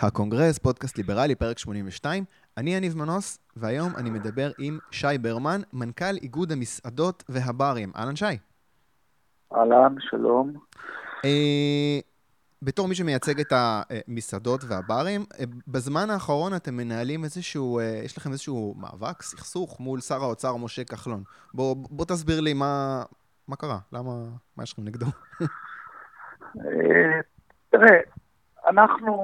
הקונגרס, פודקאסט ליברלי, פרק 82. אני יניב מנוס, והיום אני מדבר עם שי ברמן, מנכ"ל איגוד המסעדות והברים. אהלן שי. אהלן, שלום. אה, בתור מי שמייצג את המסעדות והברים, אה, בזמן האחרון אתם מנהלים איזשהו, אה, יש לכם איזשהו מאבק, סכסוך מול שר האוצר משה כחלון. בוא, בוא תסביר לי מה, מה קרה, למה, מה יש לכם נגדו? אה, תראה, אנחנו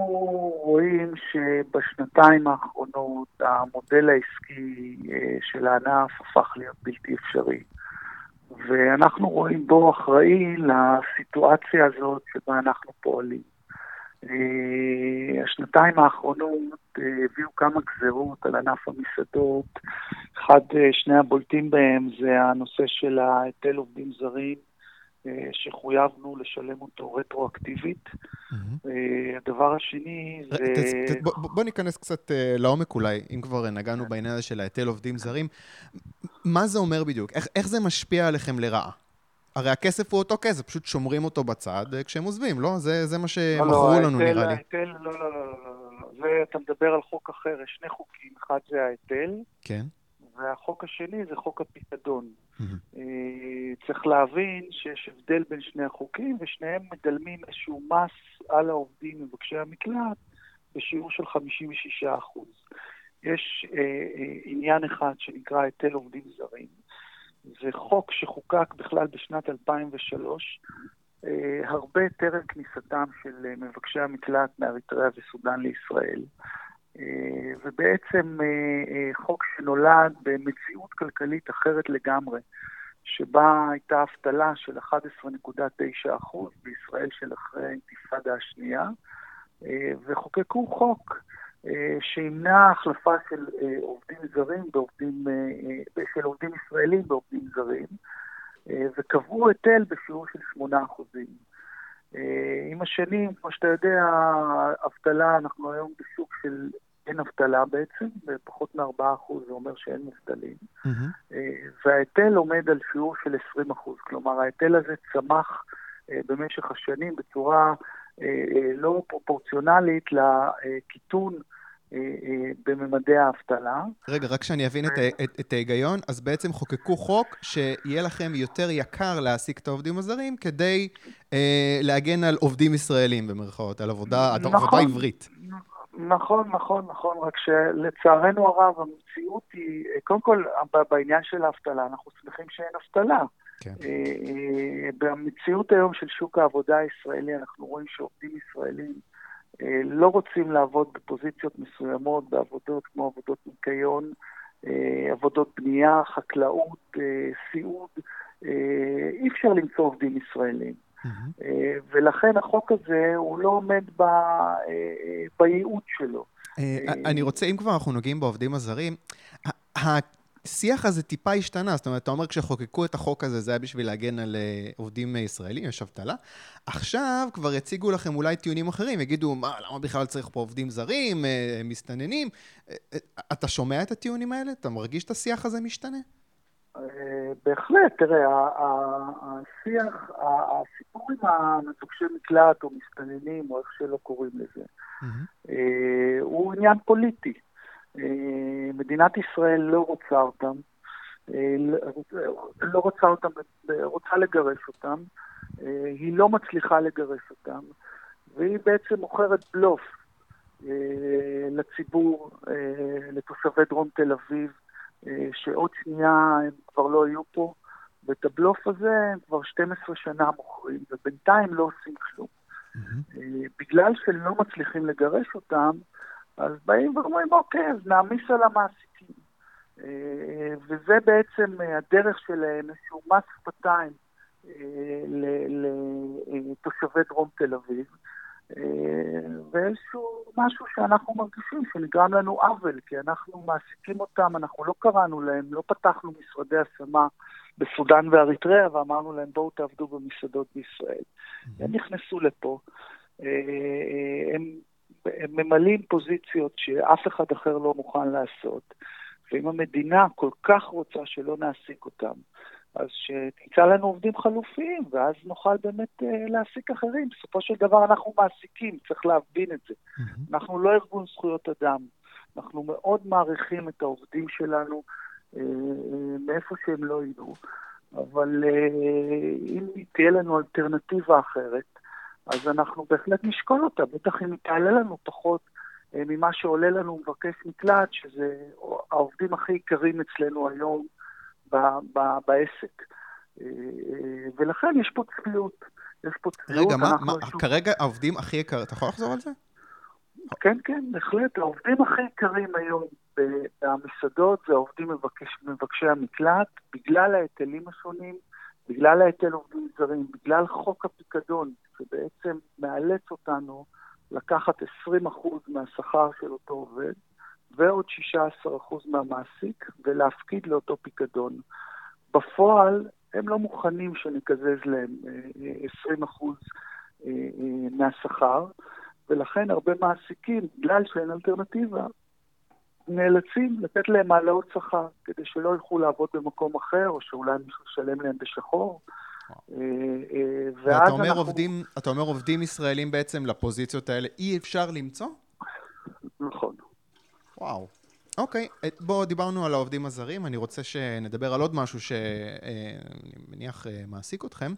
רואים שבשנתיים האחרונות המודל העסקי של הענף הפך להיות בלתי אפשרי. ואנחנו רואים בו אחראי לסיטואציה הזאת שבה אנחנו פועלים. אה, השנתיים האחרונות אה, הביאו כמה גזרות על ענף המסעדות. אחד, אה, שני הבולטים בהם זה הנושא של ההיטל עובדים זרים, שחויבנו לשלם אותו רטרואקטיבית. הדבר השני זה... בוא ניכנס קצת לעומק אולי, אם כבר נגענו בעניין הזה של ההיטל עובדים זרים. מה זה אומר בדיוק? איך, איך זה משפיע עליכם לרעה? הרי הכסף הוא אותו כסף, פשוט שומרים אותו בצד אה, כשהם עוזבים, לא? זה, זה מה שמכרו לא, לא, לנו, ההיטל, נראה לי. ההיטל, לא, לא, לא, לא, לא, לא. זה, אתה מדבר על חוק אחר, יש שני חוקים, אחד זה ההיטל, כן. והחוק השני זה חוק הפיקדון. Mm-hmm. צריך להבין שיש הבדל בין שני החוקים, ושניהם מדלמים איזשהו מס על העובדים מבקשי המקלט בשיעור של 56 אחוז. יש אה, אה, עניין אחד שנקרא היטל עובדים זרים. זה חוק שחוקק בכלל בשנת 2003, אה, הרבה טרם כניסתם של אה, מבקשי המקלט מאריתריאה וסודאן לישראל. אה, ובעצם אה, אה, חוק שנולד במציאות כלכלית אחרת לגמרי, שבה הייתה אבטלה של 11.9% בישראל של אחרי האינתיפאדה השנייה, אה, וחוקקו חוק אה, שימנע החלפה של אה, עובדים זרים בעובדים, אה, של עובדים ישראלים בעובדים זרים, וקבעו היטל בשיעור של 8%. עם השנים, כמו שאתה יודע, אבטלה, אנחנו היום בשוק של אין אבטלה בעצם, ופחות מ-4% זה אומר שאין מובטלים. Mm-hmm. וההיטל עומד על שיעור של 20%, כלומר ההיטל הזה צמח במשך השנים בצורה לא פרופורציונלית לקיטון אה, אה, בממדי האבטלה. רגע, רק שאני אבין את, את, את ההיגיון, אז בעצם חוקקו חוק שיהיה לכם יותר יקר להעסיק את העובדים הזרים כדי אה, להגן על עובדים ישראלים במרכאות, על עבודה, נכון, עבודה עברית. נכון, נכון, נכון, רק שלצערנו הרב המציאות היא, קודם כל בעניין של האבטלה, אנחנו שמחים שאין אבטלה. כן. אה, במציאות היום של שוק העבודה הישראלי אנחנו רואים שעובדים ישראלים אה, לא רוצים לעבוד בפוזיציות מסוימות, בעבודות כמו עבודות ניקיון, אה, עבודות בנייה, חקלאות, אה, סיעוד. אי אפשר למצוא עובדים ישראלים. Mm-hmm. ולכן החוק הזה הוא לא עומד ב... בייעוד שלו. אני רוצה, אם כבר אנחנו נוגעים בעובדים הזרים, השיח הזה טיפה השתנה, זאת אומרת, אתה אומר כשחוקקו את החוק הזה, זה היה בשביל להגן על עובדים ישראלים, יש אבטלה. עכשיו כבר יציגו לכם אולי טיעונים אחרים, יגידו, מה, למה בכלל צריך פה עובדים זרים, מסתננים? אתה שומע את הטיעונים האלה? אתה מרגיש את השיח הזה משתנה? בהחלט, תראה, השיח, הסיפור עם המבקשי מקלט או מסתננים, או איך שלא קוראים לזה, הוא עניין פוליטי. אה, מדינת ישראל לא רוצה אותם, אה, לא רוצה אותם, רוצה לגרש אותם, אה, היא לא מצליחה לגרש אותם, והיא בעצם מוכרת בלוף לציבור, לתושבי דרום תל אביב, שעוד שנייה הם כבר לא יהיו פה, ואת הבלוף הזה הם כבר 12 שנה מוכרים, ובינתיים לא עושים כלום. Mm-hmm. בגלל שלא מצליחים לגרש אותם, אז באים ואומרים, אוקיי, אז נעמיס על המעסיקים. אה, וזה בעצם הדרך שלהם, איזשהו מס שפתיים אה, לתושבי דרום תל אביב. אה, ואיזשהו משהו שאנחנו מרגישים שנגרם לנו עוול, כי אנחנו מעסיקים אותם, אנחנו לא קראנו להם, לא פתחנו משרדי השמה בסודאן ואריתריאה ואמרנו להם בואו תעבדו במסעדות בישראל. הם נכנסו לפה, הם הם ממלאים פוזיציות שאף אחד אחר לא מוכן לעשות. ואם המדינה כל כך רוצה שלא נעסיק אותם, אז שתמצא לנו עובדים חלופיים, ואז נוכל באמת uh, להעסיק אחרים. בסופו של דבר אנחנו מעסיקים, צריך להבין את זה. Mm-hmm. אנחנו לא ארגון זכויות אדם. אנחנו מאוד מעריכים את העובדים שלנו, uh, uh, מאיפה שהם לא ידעו. אבל uh, אם תהיה לנו אלטרנטיבה אחרת, אז אנחנו בהחלט נשקול אותה, בטח אם היא תעלה לנו פחות uh, ממה שעולה לנו מבקש מקלט, שזה העובדים הכי יקרים אצלנו היום ב- ב- בעסק. Uh, ולכן יש פה צביעות. יש פה צביעות. רגע, מה, מה שוב... כרגע העובדים הכי יקרים, אתה יכול לחזור על זה? כן, כן, בהחלט. העובדים הכי יקרים היום במסעדות זה העובדים מבקש, מבקשי המקלט, בגלל ההיטלים השונים, בגלל ההיטל עובדים זרים, בגלל חוק הפיקדון, שבעצם מאלץ אותנו לקחת 20% מהשכר של אותו עובד, ועוד 16% מהמעסיק, ולהפקיד לאותו פיקדון. בפועל, הם לא מוכנים שנקזז להם 20% אה, אה, אה, מהשכר, ולכן הרבה מעסיקים, בגלל שאין אלטרנטיבה, נאלצים לתת להם העלאות שכר, כדי שלא ילכו לעבוד במקום אחר, או שאולי מישהו ישלם להם בשחור. ואז אומר אנחנו... עובדים, אתה אומר עובדים ישראלים בעצם לפוזיציות האלה אי אפשר למצוא? נכון. וואו. אוקיי, אה, בואו דיברנו על העובדים הזרים, אני רוצה שנדבר על עוד משהו שאני מניח מעסיק אתכם.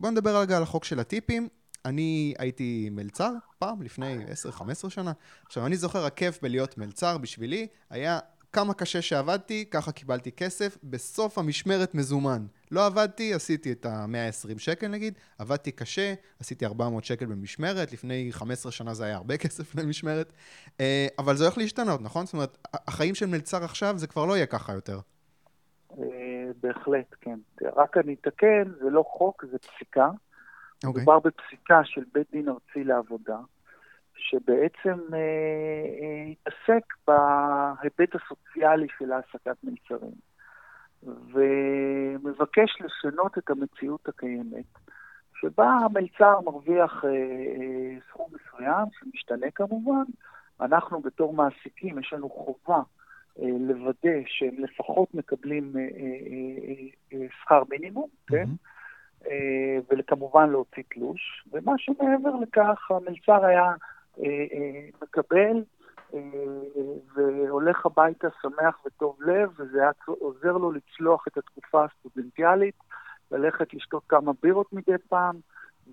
בואו נדבר רגע על החוק של הטיפים. אני הייתי מלצר פעם, לפני 10-15 שנה. עכשיו, אני זוכר, הכיף בלהיות מלצר בשבילי היה כמה קשה שעבדתי, ככה קיבלתי כסף, בסוף המשמרת מזומן. לא עבדתי, עשיתי את ה-120 שקל נגיד, עבדתי קשה, עשיתי 400 שקל במשמרת, לפני 15 שנה זה היה הרבה כסף למשמרת, אה, אבל זה הולך להשתנות, נכון? זאת אומרת, החיים של מלצר עכשיו זה כבר לא יהיה ככה יותר. אה, בהחלט, כן. רק אני אתקן, זה לא חוק, זה פסיקה. Okay. אוקיי. מדובר בפסיקה של בית דין ארצי לעבודה, שבעצם אה, אה, התעסק בהיבט הסוציאלי של העסקת מלצרים, ומבקש לשנות את המציאות הקיימת, שבה המלצר מרוויח אה, סכום מסוים, שמשתנה כמובן, אנחנו בתור מעסיקים, יש לנו חובה לוודא שהם לפחות מקבלים שכר מינימום, mm-hmm. כן? וכמובן להוציא תלוש, ומה שמעבר לכך, המלצר היה מקבל והולך הביתה שמח וטוב לב, וזה היה עוזר לו לצלוח את התקופה הסטודנטיאלית, ללכת לשתות כמה בירות מדי פעם,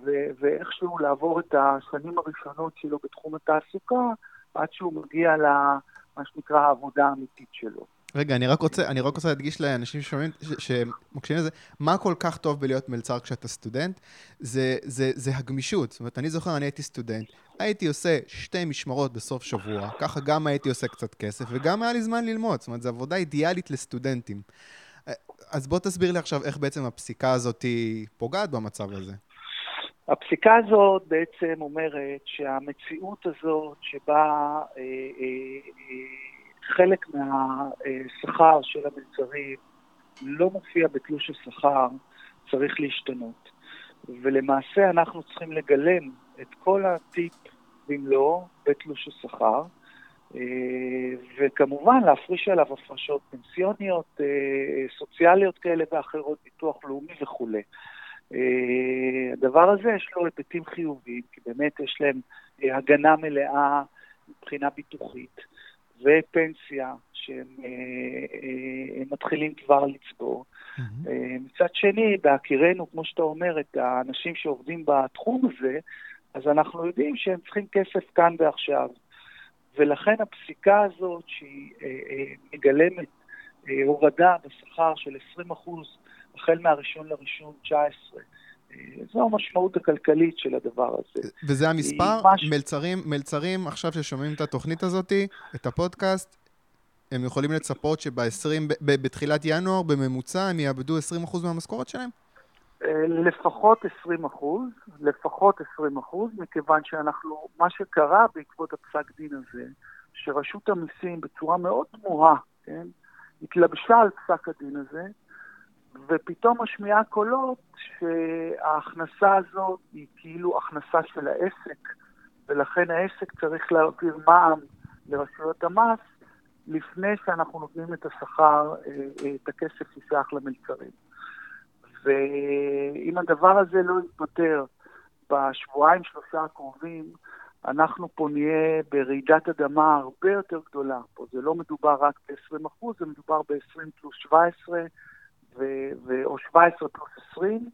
ו- ואיכשהו לעבור את השנים הראשונות שלו בתחום התעסוקה, עד שהוא מגיע למה שנקרא העבודה האמיתית שלו. רגע, אני רק רוצה, אני רק רוצה להדגיש לאנשים ששומעים, שמקשיבים לזה, מה כל כך טוב בלהיות מלצר כשאתה סטודנט? זה, זה, זה הגמישות. זאת אומרת, אני זוכר, אני הייתי סטודנט, הייתי עושה שתי משמרות בסוף שבוע, ככה גם הייתי עושה קצת כסף, וגם היה לי זמן ללמוד. זאת אומרת, זו עבודה אידיאלית לסטודנטים. אז בוא תסביר לי עכשיו איך בעצם הפסיקה הזאת פוגעת במצב הזה. הפסיקה הזאת בעצם אומרת שהמציאות הזאת שבה אה, אה, אה, חלק מהשכר של המלצרים לא מופיע בתלוש השכר, צריך להשתנות. ולמעשה אנחנו צריכים לגלם את כל הטיפ במלואו בתלוש השכר, וכמובן להפריש עליו הפרשות פנסיוניות, סוציאליות כאלה ואחרות, ביטוח לאומי וכולי. הדבר הזה יש לו היבטים חיוביים, כי באמת יש להם הגנה מלאה מבחינה ביטוחית. ופנסיה שהם אה, אה, מתחילים כבר לצבור. Mm-hmm. מצד שני, בהכירנו, כמו שאתה אומר, את האנשים שעובדים בתחום הזה, אז אנחנו יודעים שהם צריכים כסף כאן ועכשיו. ולכן הפסיקה הזאת, שהיא מגלמת הורדה בשכר של 20% החל מהראשון לראשון 19, זו המשמעות הכלכלית של הדבר הזה. וזה המספר? מש... מלצרים, מלצרים עכשיו ששומעים את התוכנית הזאת, את הפודקאסט, הם יכולים לצפות שבתחילת ינואר, בממוצע, הם יאבדו 20% מהמשכורת שלהם? אה, לפחות 20 אחוז, לפחות 20 אחוז, מכיוון שאנחנו, מה שקרה בעקבות הפסק דין הזה, שרשות המיסים בצורה מאוד תמוהה, כן, התלבשה על פסק הדין הזה, ופתאום משמיעה קולות שההכנסה הזאת היא כאילו הכנסה של העסק, ולכן העסק צריך להעביר מע"מ לרשויות המס, לפני שאנחנו נותנים את השכר, את הכסף ששייך למלצרים. ואם הדבר הזה לא יתפטר בשבועיים, שלושה הקרובים, אנחנו פה נהיה ברעידת אדמה הרבה יותר גדולה. פה זה לא מדובר רק ב-20 זה מדובר ב-20 פלוס 17, ו- ו- או 17 פלוס 20,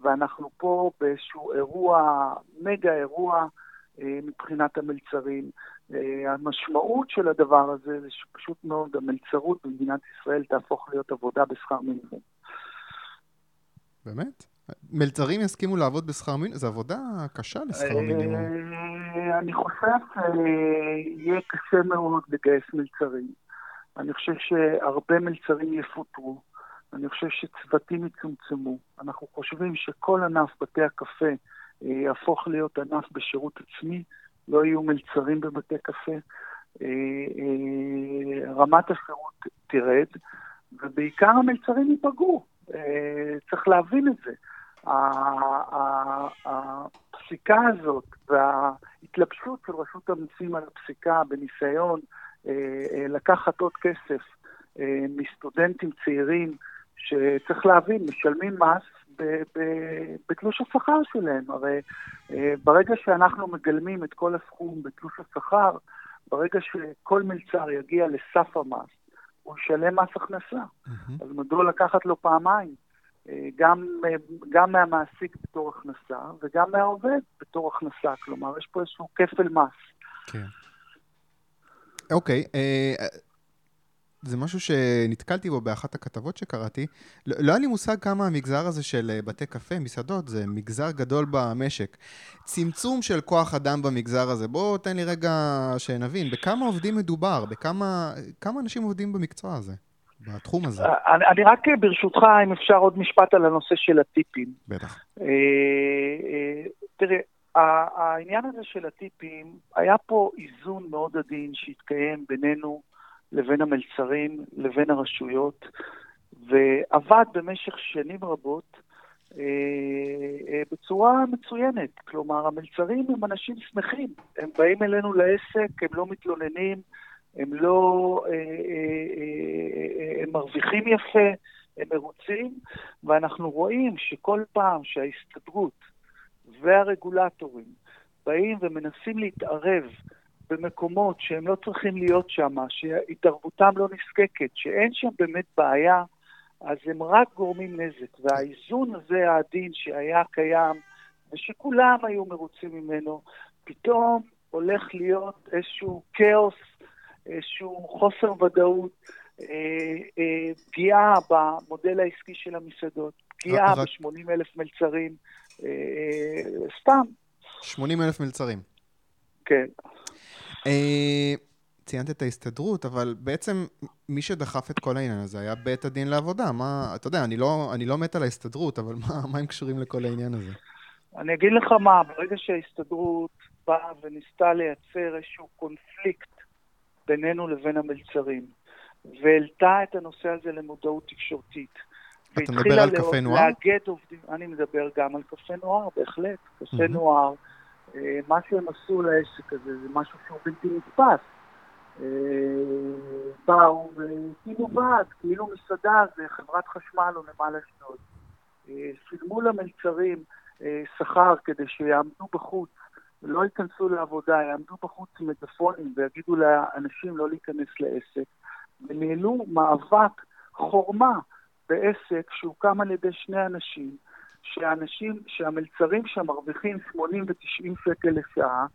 ואנחנו פה באיזשהו אירוע, מגה אירוע אה, מבחינת המלצרים. אה, המשמעות של הדבר הזה זה שפשוט מאוד המלצרות במדינת ישראל תהפוך להיות עבודה בשכר מינימום. באמת? מלצרים יסכימו לעבוד בשכר מינימום? זו עבודה קשה לשכר מינימום. אה, אני חושב שיהיה קשה מאוד לגייס מלצרים. אני חושב שהרבה מלצרים יפוטרו. אני חושב שצוותים יצומצמו. אנחנו חושבים שכל ענף בתי הקפה אה, יהפוך להיות ענף בשירות עצמי, לא יהיו מלצרים בבתי קפה. אה, רמת השירות תרד, ובעיקר המלצרים ייפגעו. צריך להבין את זה. הפסיקה הזאת וההתלבשות של רשות המיסים על הפסיקה בניסיון אה, אה, לקחת עוד כסף אה, מסטודנטים צעירים, שצריך להבין, משלמים מס בתלוש השכר שלהם. הרי ברגע שאנחנו מגלמים את כל הסכום בתלוש השכר, ברגע שכל מלצר יגיע לסף המס, הוא ישלם מס הכנסה. Mm-hmm. אז מדוע לקחת לו פעמיים? גם, גם מהמעסיק בתור הכנסה וגם מהעובד בתור הכנסה. כלומר, יש פה איזשהו כפל מס. כן. אוקיי, אה, זה משהו שנתקלתי בו באחת הכתבות שקראתי. לא, לא היה לי מושג כמה המגזר הזה של אה, בתי קפה, מסעדות, זה מגזר גדול במשק. צמצום של כוח אדם במגזר הזה. בוא תן לי רגע שנבין, בכמה עובדים מדובר? בכמה כמה אנשים עובדים במקצוע הזה? בתחום הזה. אה, אני, אני רק ברשותך, אם אפשר עוד משפט על הנושא של הטיפים. בטח. אה, אה, תראה, העניין הזה של הטיפים, היה פה איזון מאוד עדין שהתקיים בינינו לבין המלצרים, לבין הרשויות, ועבד במשך שנים רבות אה, אה, בצורה מצוינת. כלומר, המלצרים הם אנשים שמחים, הם באים אלינו לעסק, הם לא מתלוננים, הם לא... אה, אה, אה, הם מרוויחים יפה, הם מרוצים, ואנחנו רואים שכל פעם שההסתדרות והרגולטורים באים ומנסים להתערב במקומות שהם לא צריכים להיות שם, שהתערבותם לא נזקקת, שאין שם באמת בעיה, אז הם רק גורמים נזק. והאיזון הזה העדין שהיה קיים, ושכולם היו מרוצים ממנו, פתאום הולך להיות איזשהו כאוס איזשהו חוסר ודאות, אה, אה, פגיעה במודל העסקי של המסעדות, פגיעה ב-80 אלף מלצרים, אה, סתם. 80 אלף מלצרים. כן. ציינת את ההסתדרות, אבל בעצם מי שדחף את כל העניין הזה היה בית הדין לעבודה. מה, אתה יודע, אני לא, אני לא מת על ההסתדרות, אבל מה, מה הם קשורים לכל העניין הזה? אני אגיד לך מה, ברגע שההסתדרות באה וניסתה לייצר איזשהו קונפליקט בינינו לבין המלצרים, והעלתה את הנושא הזה למודעות תקשורתית. אתה מדבר על קפה נוער? לאגד עובדים, אני מדבר גם על קפה נוער, בהחלט. קפה mm-hmm. נוער, אה, מה שהם עשו לעסק הזה זה משהו שהוא בלתי נתפס. אה, באו והקימו ועד, כאילו מסעדה זה חברת חשמל או נמל אשדוד. אה, שילמו למלצרים שכר כדי שיעמדו בחוץ לא ייכנסו לעבודה, יעמדו בחוץ עם מטאפונים ויגידו לאנשים לא להיכנס לעסק, וניהלו מאבק חורמה בעסק שהוקם על ידי שני אנשים, שהאנשים, שהמלצרים שם מרוויחים 80 ו-90 שקל לשעה,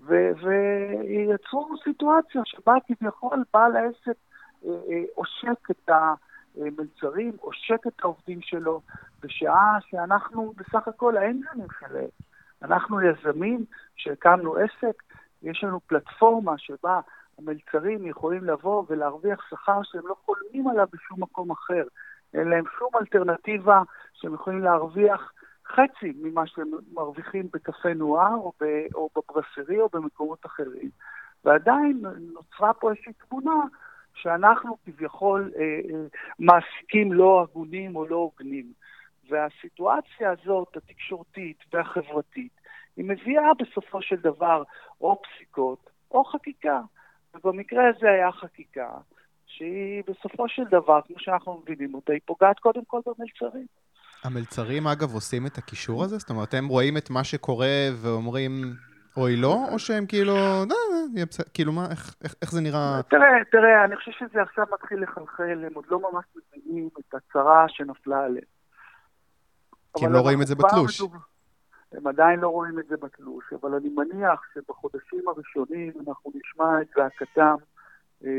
ויצרו סיטואציה שבה כביכול בעל העסק אה, אה, עושק את המלצרים, עושק את העובדים שלו, בשעה שאנחנו בסך הכל האנג'לים שלהם. אנחנו יזמים שהקמנו עסק, יש לנו פלטפורמה שבה המלצרים יכולים לבוא ולהרוויח שכר שהם לא חולמים עליו בשום מקום אחר. אין להם שום אלטרנטיבה שהם יכולים להרוויח חצי ממה שהם מרוויחים בקפה נוער או, ב, או בברסרי או במקומות אחרים. ועדיין נוצרה פה איזושהי תמונה שאנחנו כביכול אה, אה, מעסיקים לא הגונים או לא הוגנים. והסיטואציה הזאת, התקשורתית והחברתית, היא מביאה בסופו של דבר או פסיקות או חקיקה. ובמקרה הזה היה חקיקה שהיא בסופו של דבר, כמו שאנחנו מבינים אותה, היא פוגעת קודם כל במלצרים. המלצרים, אגב, עושים את הקישור הזה? זאת אומרת, הם רואים את מה שקורה ואומרים, אוי לא, או שהם כאילו, כאילו מה, איך, איך, איך זה נראה? תראה, תראה, אני חושב שזה עכשיו מתחיל לחלחל, הם עוד לא ממש מבינים את הצרה שנפלה עליהם. כי הם לא רואים את זה בתלוש. הם עדיין לא רואים את זה בתלוש, אבל אני מניח שבחודשים הראשונים אנחנו נשמע את זעקתם. אה,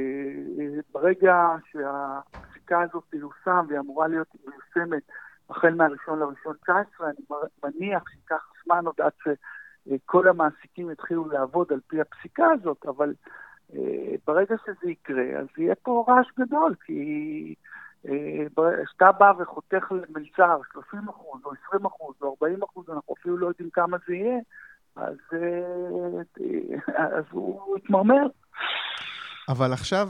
אה, ברגע שהפסיקה הזאת תיושם והיא אמורה להיות מיושמת החל מהראשון לראשון 19, אני מניח שייקח זמן עוד עד שכל המעסיקים יתחילו לעבוד על פי הפסיקה הזאת, אבל אה, ברגע שזה יקרה, אז יהיה פה רעש גדול, כי כשאתה בא וחותך למלצר 30 אחוז, או 20 אחוז, או 40 אחוז, אנחנו אפילו לא יודעים כמה זה יהיה, אז, אז הוא יתמרמר. אבל עכשיו,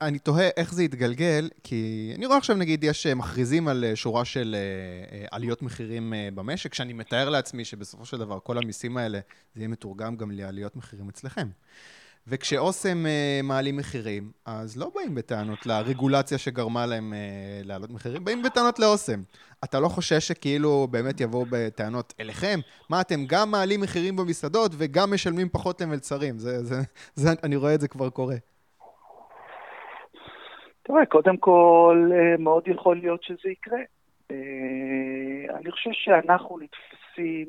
אני תוהה איך זה יתגלגל, כי אני רואה עכשיו, נגיד, יש אה, מכריזים על אה, שורה של אה, עליות מחירים במשק, שאני מתאר לעצמי שבסופו של דבר כל המיסים האלה, זה יהיה מתורגם גם לעליות מחירים אצלכם. וכשאוסם מעלים מחירים, אז לא באים בטענות לרגולציה שגרמה להם להעלות מחירים, באים בטענות לאוסם. אתה לא חושש שכאילו באמת יבואו בטענות אליכם? מה, אתם גם מעלים מחירים במסעדות וגם משלמים פחות למלצרים? זה, זה, זה, אני רואה את זה כבר קורה. תראה, קודם כל, אה, מאוד יכול להיות שזה יקרה. אה, אני חושב שאנחנו נתפסים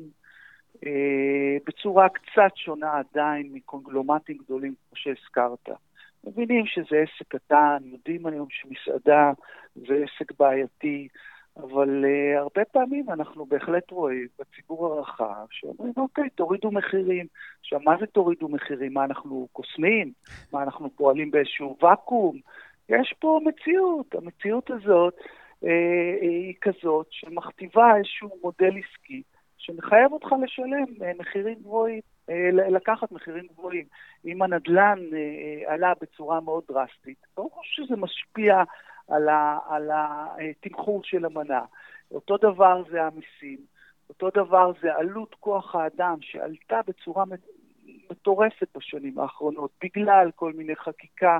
אה, בצורה קצת שונה עדיין מקונגלומטים גדולים, כמו שהזכרת. מבינים שזה עסק קטן, יודעים היום שמסעדה זה עסק בעייתי, אבל uh, הרבה פעמים אנחנו בהחלט רואים בציבור הרחב שאומרים, אוקיי, תורידו מחירים. עכשיו, מה זה תורידו מחירים? מה, אנחנו קוסמים? מה, אנחנו פועלים באיזשהו ואקום? יש פה מציאות. המציאות הזאת אה, היא כזאת שמכתיבה איזשהו מודל עסקי שמחייב אותך לשלם אה, מחירים גבוהים, אה, לקחת מחירים גבוהים. אם הנדל"ן אה, אה עלה בצורה מאוד דרסטית, ברור שזה משפיע על התמחור של המנה. אותו דבר זה המיסים, אותו דבר זה עלות כוח האדם שעלתה בצורה מטורפת בשנים האחרונות, בגלל כל מיני חקיקה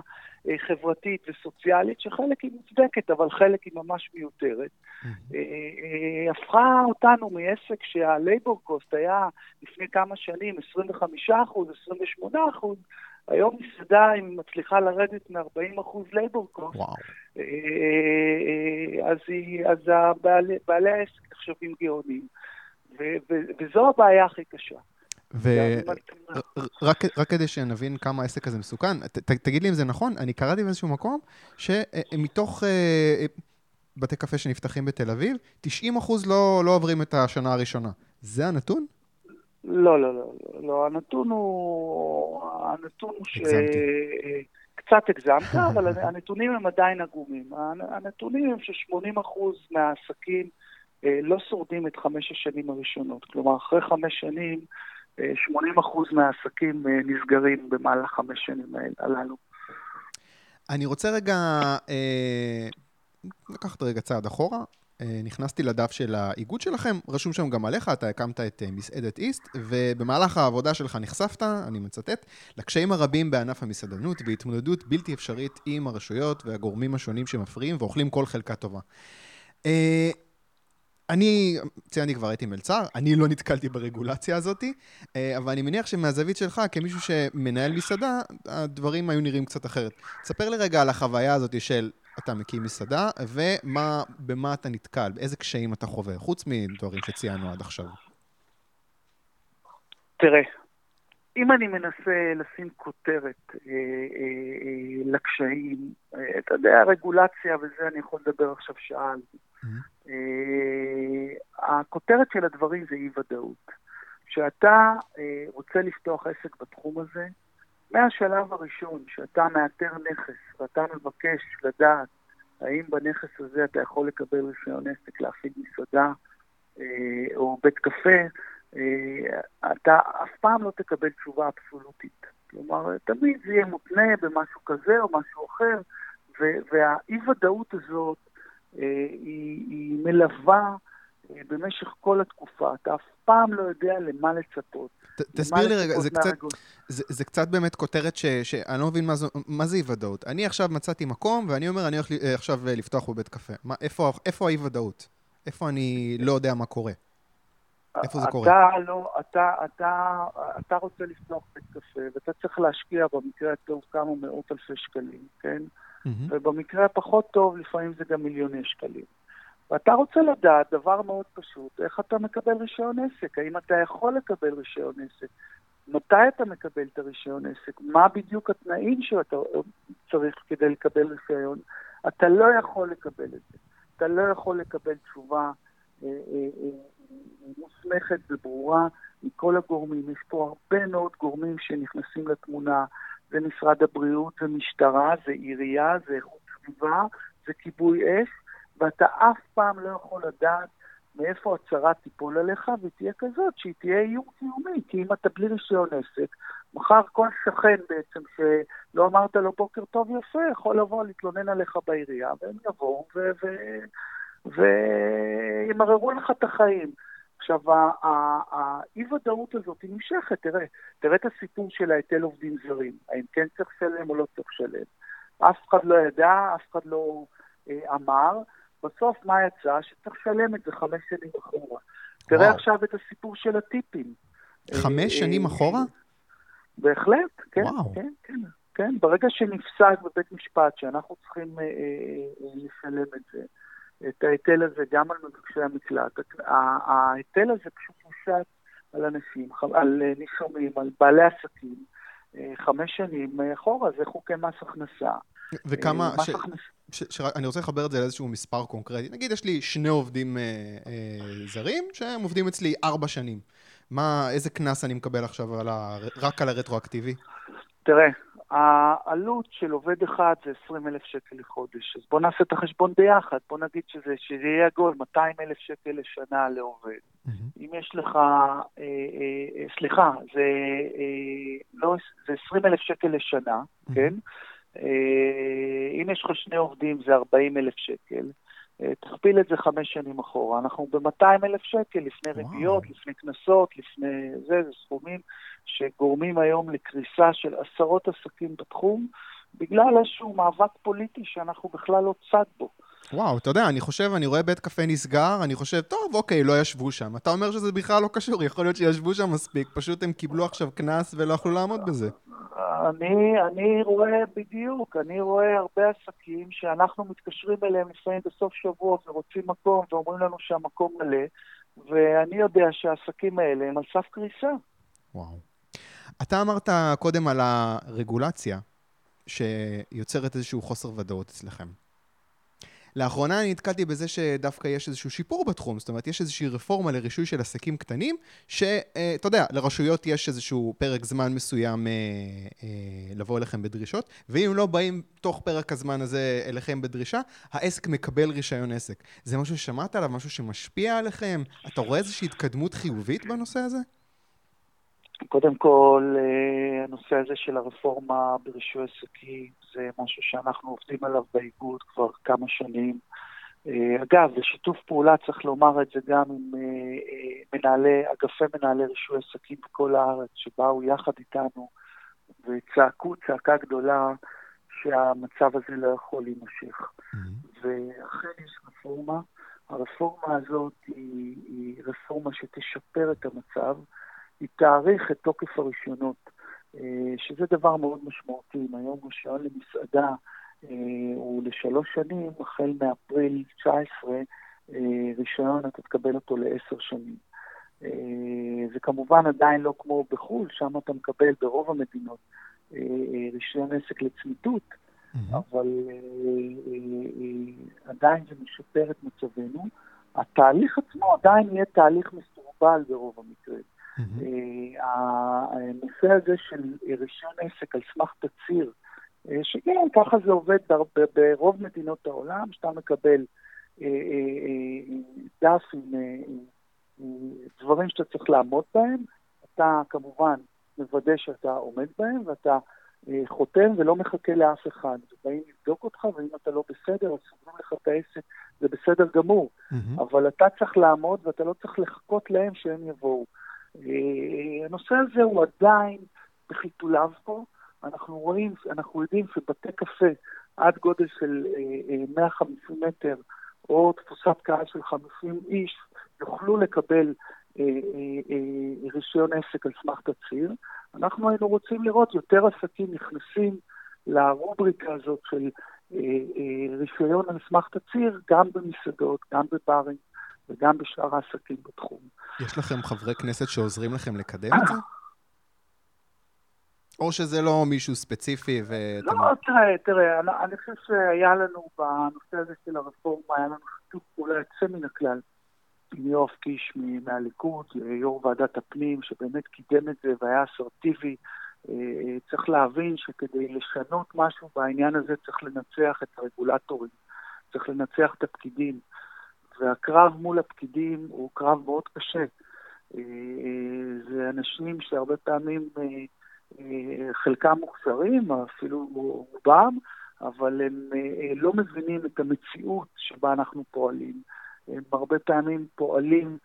אה, חברתית וסוציאלית, שחלק היא מוצדקת, אבל חלק היא ממש מיותרת. אה, אה, הפכה אותנו מעסק שה labor cost היה לפני כמה שנים 25 אחוז, 28 אחוז, היום מסעדה, אם מצליחה לרדת מ-40 אחוז labor cost, אז, אז בעלי העסק נחשבים גאונים. וזו הבעיה הכי קשה. ורק כדי שנבין כמה העסק הזה מסוכן, תגיד לי אם זה נכון, אני קראתי באיזשהו מקום שמתוך אה, בתי קפה שנפתחים בתל אביב, 90 אחוז לא, לא עוברים את השנה הראשונה. זה הנתון? לא, לא, לא, לא, הנתון הוא... הנתון הוא ש... קצת הגזמת, אבל הנתונים הם עדיין עגומים. הנתונים הם ש-80% מהעסקים אה, לא שורדים את חמש השנים הראשונות. כלומר, אחרי חמש שנים 80% מהעסקים אה, נסגרים במהלך חמש שנים הללו. אני רוצה רגע אה, לקחת רגע צעד אחורה. אה, נכנסתי לדף של האיגוד שלכם, רשום שם גם עליך, אתה הקמת את מסעדת איסט, ובמהלך העבודה שלך נחשפת, אני מצטט, לקשיים הרבים בענף המסעדנות והתמודדות בלתי אפשרית עם הרשויות והגורמים השונים שמפריעים ואוכלים כל חלקה טובה. אני, ציינתי כבר הייתי מלצר, אני לא נתקלתי ברגולציה הזאת, אה, אבל אני מניח שמהזווית שלך, כמישהו שמנהל מסעדה, הדברים היו נראים קצת אחרת. ספר לי רגע על החוויה הזאת של אתה מקים מסעדה, ובמה אתה נתקל, באיזה קשיים אתה חווה, חוץ מדברים שציינו עד עכשיו. תראה, אם אני מנסה לשים כותרת אה, אה, אה, לקשיים, אה, אתה יודע, רגולציה וזה, אני יכול לדבר עכשיו שעה על זה. Mm-hmm. אה, הכותרת של הדברים זה אי-ודאות. כשאתה אה, רוצה לפתוח עסק בתחום הזה, מהשלב הראשון שאתה מאתר נכס ואתה מבקש לדעת האם בנכס הזה אתה יכול לקבל רישיון עסק להפעיל מסעדה אה, או בית קפה, אתה אף פעם לא תקבל תשובה אבסולוטית. כלומר, תמיד זה יהיה מותנה במשהו כזה או משהו אחר, והאי-ודאות הזאת אה, היא, היא מלווה אה, במשך כל התקופה. אתה אף פעם לא יודע למה לצפות. תסביר לי רגע, זה קצת, זה, זה קצת באמת כותרת ש, שאני לא מבין מה, זו, מה זה אי-ודאות. אני עכשיו מצאתי מקום, ואני אומר, אני הולך עכשיו לפתוח בבית קפה. מה, איפה, איפה האי-ודאות? איפה אני לא יודע מה קורה? איפה זה קורה? אתה, לא, אתה, אתה, אתה רוצה לפתוח בית קפה, ואתה צריך להשקיע במקרה הטוב כמה מאות אלפי שקלים, כן? Mm-hmm. ובמקרה הפחות טוב, לפעמים זה גם מיליוני שקלים. ואתה רוצה לדעת דבר מאוד פשוט, איך אתה מקבל רישיון עסק, האם אתה יכול לקבל רישיון עסק, מתי אתה מקבל את הרישיון עסק, מה בדיוק התנאים שאתה צריך כדי לקבל רישיון, אתה לא יכול לקבל את זה. אתה לא יכול לקבל תשובה אה, אה, אה, מוסמכת וברורה מכל הגורמים. יש פה הרבה מאוד גורמים שנכנסים לתמונה, זה משרד הבריאות, זה משטרה, זה עירייה, זה איכות סביבה, זה כיבוי אש, ואתה אף פעם לא יכול לדעת מאיפה הצהרה תיפול עליך, והיא תהיה כזאת שהיא תהיה איום קיומי, כי אם אתה בלי רישיון עסק, מחר כל שכן בעצם שלא אמרת לו בוקר טוב יפה, יכול לבוא להתלונן עליך בעירייה, והם יבואו וימררו לך את החיים. עכשיו, האי-ודאות הזאת היא נמשכת, תראה, תראה את הסיפור של ההיטל עובדים זרים, האם כן צריך לשלם או לא צריך לשלם. אף אחד לא ידע, אף אחד לא אה, אמר, בסוף מה יצא? שצריך לשלם את זה חמש שנים אחורה. תראה עכשיו את הסיפור של הטיפים. חמש אה, שנים אחורה? בהחלט, כן, וואו. כן, כן. כן, ברגע שנפסק בבית משפט שאנחנו צריכים אה, אה, לשלם את זה, את ההיטל הזה גם על מבקשי המקלט, ההיטל הזה פשוט מושת על אנשים, על נישומים, על בעלי עסקים, חמש שנים אחורה, זה חוקי מס הכנסה. וכמה, ש... ש... ש... אני רוצה לחבר את זה לאיזשהו מספר קונקרטי. נגיד, יש לי שני עובדים אה, אה, זרים שהם עובדים אצלי ארבע שנים. מה, איזה קנס אני מקבל עכשיו על ה... רק על הרטרואקטיבי? תראה, העלות של עובד אחד זה 20 אלף שקל לחודש. אז בוא נעשה את החשבון ביחד. בוא נגיד שזה, שזה יהיה עגול, 200 אלף שקל לשנה לעובד. Mm-hmm. אם יש לך, אה, אה, סליחה, זה, אה, לא, זה 20 אלף שקל לשנה, mm-hmm. כן? אה, אם יש לך שני עובדים זה 40 אלף שקל, אה, תכפיל את זה חמש שנים אחורה. אנחנו ב-200 אלף שקל לפני ריביות, לפני קנסות, לפני זה, זה סכומים שגורמים היום לקריסה של עשרות עסקים בתחום, בגלל איזשהו מאבק פוליטי שאנחנו בכלל לא צד בו. וואו, אתה יודע, אני חושב, אני רואה בית קפה נסגר, אני חושב, טוב, אוקיי, לא ישבו שם. אתה אומר שזה בכלל לא קשור, יכול להיות שישבו שם מספיק, פשוט הם קיבלו עכשיו קנס ולא יכלו לעמוד בזה. אני, אני רואה בדיוק, אני רואה הרבה עסקים שאנחנו מתקשרים אליהם לפעמים בסוף שבוע ורוצים מקום ואומרים לנו שהמקום מלא, ואני יודע שהעסקים האלה הם על סף קריסה. וואו. אתה אמרת קודם על הרגולציה שיוצרת איזשהו חוסר ודאות אצלכם. לאחרונה אני נתקלתי בזה שדווקא יש איזשהו שיפור בתחום, זאת אומרת, יש איזושהי רפורמה לרישוי של עסקים קטנים, שאתה אה, יודע, לרשויות יש איזשהו פרק זמן מסוים אה, אה, לבוא אליכם בדרישות, ואם לא באים תוך פרק הזמן הזה אליכם בדרישה, העסק מקבל רישיון עסק. זה משהו ששמעת עליו, משהו שמשפיע עליכם? אתה רואה איזושהי התקדמות חיובית בנושא הזה? קודם כל, הנושא הזה של הרפורמה ברישוי עסקים זה משהו שאנחנו עובדים עליו באיגוד כבר כמה שנים. אה, אגב, בשיתוף פעולה צריך לומר את זה גם עם אה, מנהלי, אגפי מנהלי רישוי עסקים בכל הארץ, שבאו יחד איתנו וצעקו צעקה גדולה שהמצב הזה לא יכול להימשך. Mm-hmm. ואכן יש רפורמה. הרפורמה הזאת היא, היא רפורמה שתשפר את המצב. היא תאריך את תוקף הרישיונות, אה, שזה דבר מאוד משמעותי. אם היום רישיון למסעדה אה, הוא לשלוש שנים, החל מאפריל 19, אה, רישיון אתה תקבל אותו לעשר שנים. זה כמובן עדיין לא כמו בחו"ל, שם אתה מקבל ברוב המדינות רישיון עסק לצמיתות, mm-hmm. אבל עדיין זה משפר את מצבנו. התהליך עצמו עדיין יהיה תהליך מסורבל ברוב המקרים. Mm-hmm. הנושא הזה של רישיון עסק על סמך תצהיר, אה, שכן, ככה זה עובד ברוב מדינות העולם, שאתה מקבל אה, דף עם דברים שאתה צריך לעמוד בהם, אתה כמובן מוודא שאתה עומד בהם ואתה חותם ולא מחכה לאף אחד. באים לבדוק אותך, ואם אתה לא בסדר, אז סוגרים לך את העסק, זה בסדר גמור. Mm-hmm. אבל אתה צריך לעמוד ואתה לא צריך לחכות להם שהם יבואו. הנושא הזה הוא עדיין בחיתוליו פה. אנחנו רואים, אנחנו יודעים שבתי קפה עד גודל של 150 מטר, או תפוסת קהל של 50 איש, יוכלו לקבל רישיון עסק על סמך תצהיר. אנחנו היינו רוצים לראות יותר עסקים נכנסים לרובריקה הזאת של רישיון על סמך תצהיר, גם במסעדות, גם בברים וגם בשאר העסקים בתחום. יש לכם חברי כנסת שעוזרים לכם לקדם את זה? או שזה לא מישהו ספציפי ו... לא, תראה, תראה, אני, אני חושב שהיה לנו בנושא הזה של הרפורמה, היה לנו שיתוף פעולה יוצא מן הכלל עם יואב קיש מהליכוד, יו"ר ועדת הפנים, שבאמת קידם את זה והיה אסרטיבי. אה, צריך להבין שכדי לשנות משהו בעניין הזה צריך לנצח את הרגולטורים, צריך לנצח את הפקידים. והקרב מול הפקידים הוא קרב מאוד קשה. אה, זה אנשים שהרבה פעמים אה, חלקם מוכשרים, אפילו רובם, אבל הם לא מבינים את המציאות שבה אנחנו פועלים. הם הרבה פעמים פועלים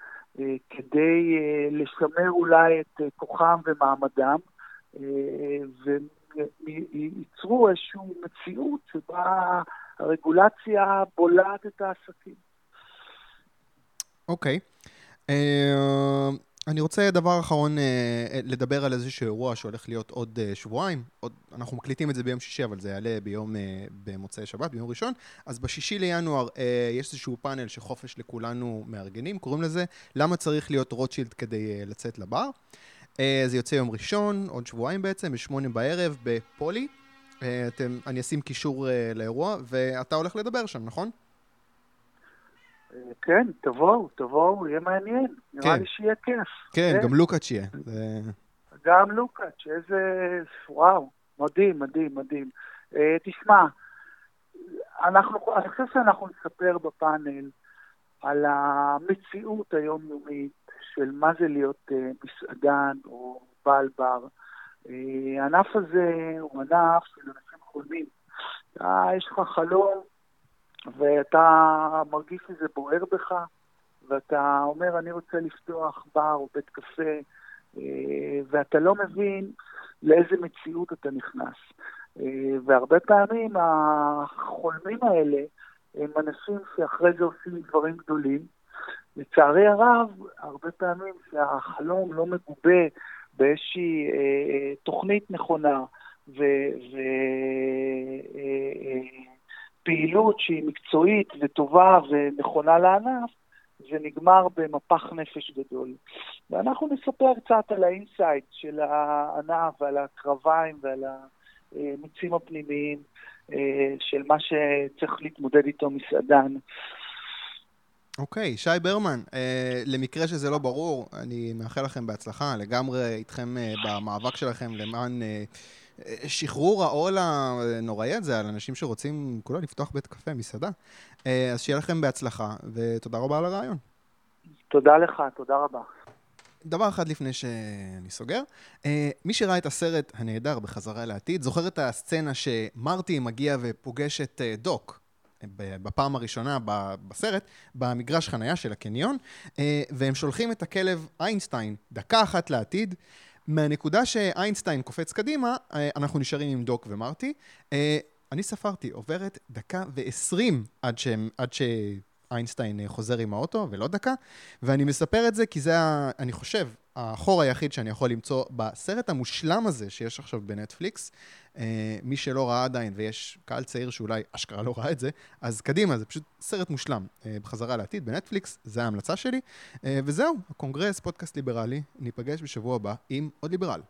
כדי לשמר אולי את כוחם ומעמדם, וייצרו איזושהי מציאות שבה הרגולציה בולעת את העסקים. אוקיי. אה, אני רוצה דבר אחרון uh, לדבר על איזשהו אירוע שהולך להיות עוד שבועיים. עוד, אנחנו מקליטים את זה ביום שישי, אבל זה יעלה ביום, במוצאי שבת, ביום ראשון. אז בשישי לינואר יש איזשהו פאנל שחופש לכולנו מארגנים, קוראים לזה למה צריך להיות רוטשילד כדי לצאת לבר. אה, זה יוצא יום ראשון, עוד שבועיים בעצם, בשמונה בערב, בפולי. אה, אתם, אני אשים קישור אה, לאירוע, ואתה הולך לדבר שם, נכון? כן, תבואו, תבואו, יהיה מעניין. נראה כן. לי שיהיה כיף. כן, כן. גם לוקאץ' יהיה. גם לוקאץ', איזה... וואו, מדהים, מדהים, מדהים. תשמע, אנחנו, אני חושב שאנחנו נספר בפאנל על המציאות היומיומית של מה זה להיות uh, מסעדן או בעל בר. Uh, הענף הזה הוא ענף של אנשים חולמים. אתה, יש לך חלום ואתה מרגיש שזה בוער בך, ואתה אומר, אני רוצה לפתוח בר או בית קפה, uh, ואתה לא מבין לאיזה מציאות אתה נכנס. Uh, והרבה פעמים החולמים האלה הם אנשים שאחרי זה עושים דברים גדולים, לצערי הרב, הרבה פעמים שהחלום לא מגובה באיזושהי אה, אה תוכנית נכונה אה, אה, שהיא מקצועית וטובה ונכונה לענף, זה נגמר במפח נפש גדול. ואנחנו נספר קצת על ה insight של הענף ועל הקרביים ועל המיצים הפנימיים של מה שצריך להתמודד איתו מסעדן. אוקיי, okay, שי ברמן, אה, למקרה שזה לא ברור, אני מאחל לכם בהצלחה, לגמרי איתכם אה, במאבק שלכם למען אה, שחרור העול הנוראי הזה על אנשים שרוצים כולה לפתוח בית קפה, מסעדה. אה, אז שיהיה לכם בהצלחה, ותודה רבה על הרעיון. תודה לך, תודה רבה. דבר אחד לפני שאני סוגר, אה, מי שראה את הסרט הנהדר בחזרה לעתיד, זוכר את הסצנה שמרטי מגיע ופוגש את אה, דוק, בפעם הראשונה בסרט, במגרש חנייה של הקניון, והם שולחים את הכלב איינשטיין דקה אחת לעתיד. מהנקודה שאיינשטיין קופץ קדימה, אה, אנחנו נשארים עם דוק ומרטי. אה, אני ספרתי, עוברת דקה ועשרים עד, עד שאיינשטיין חוזר עם האוטו, ולא דקה. ואני מספר את זה כי זה, אני חושב, החור היחיד שאני יכול למצוא בסרט המושלם הזה שיש עכשיו בנטפליקס. אה, מי שלא ראה עדיין, ויש קהל צעיר שאולי אשכרה לא ראה את זה, אז קדימה, זה פשוט סרט מושלם. אה, בחזרה לעתיד, בנטפליקס, זה ההמלצה שלי. אה, וזהו, הקונגרס, פודקאסט ליברלי, ניפגש בשבוע הבא עם עוד ליברל.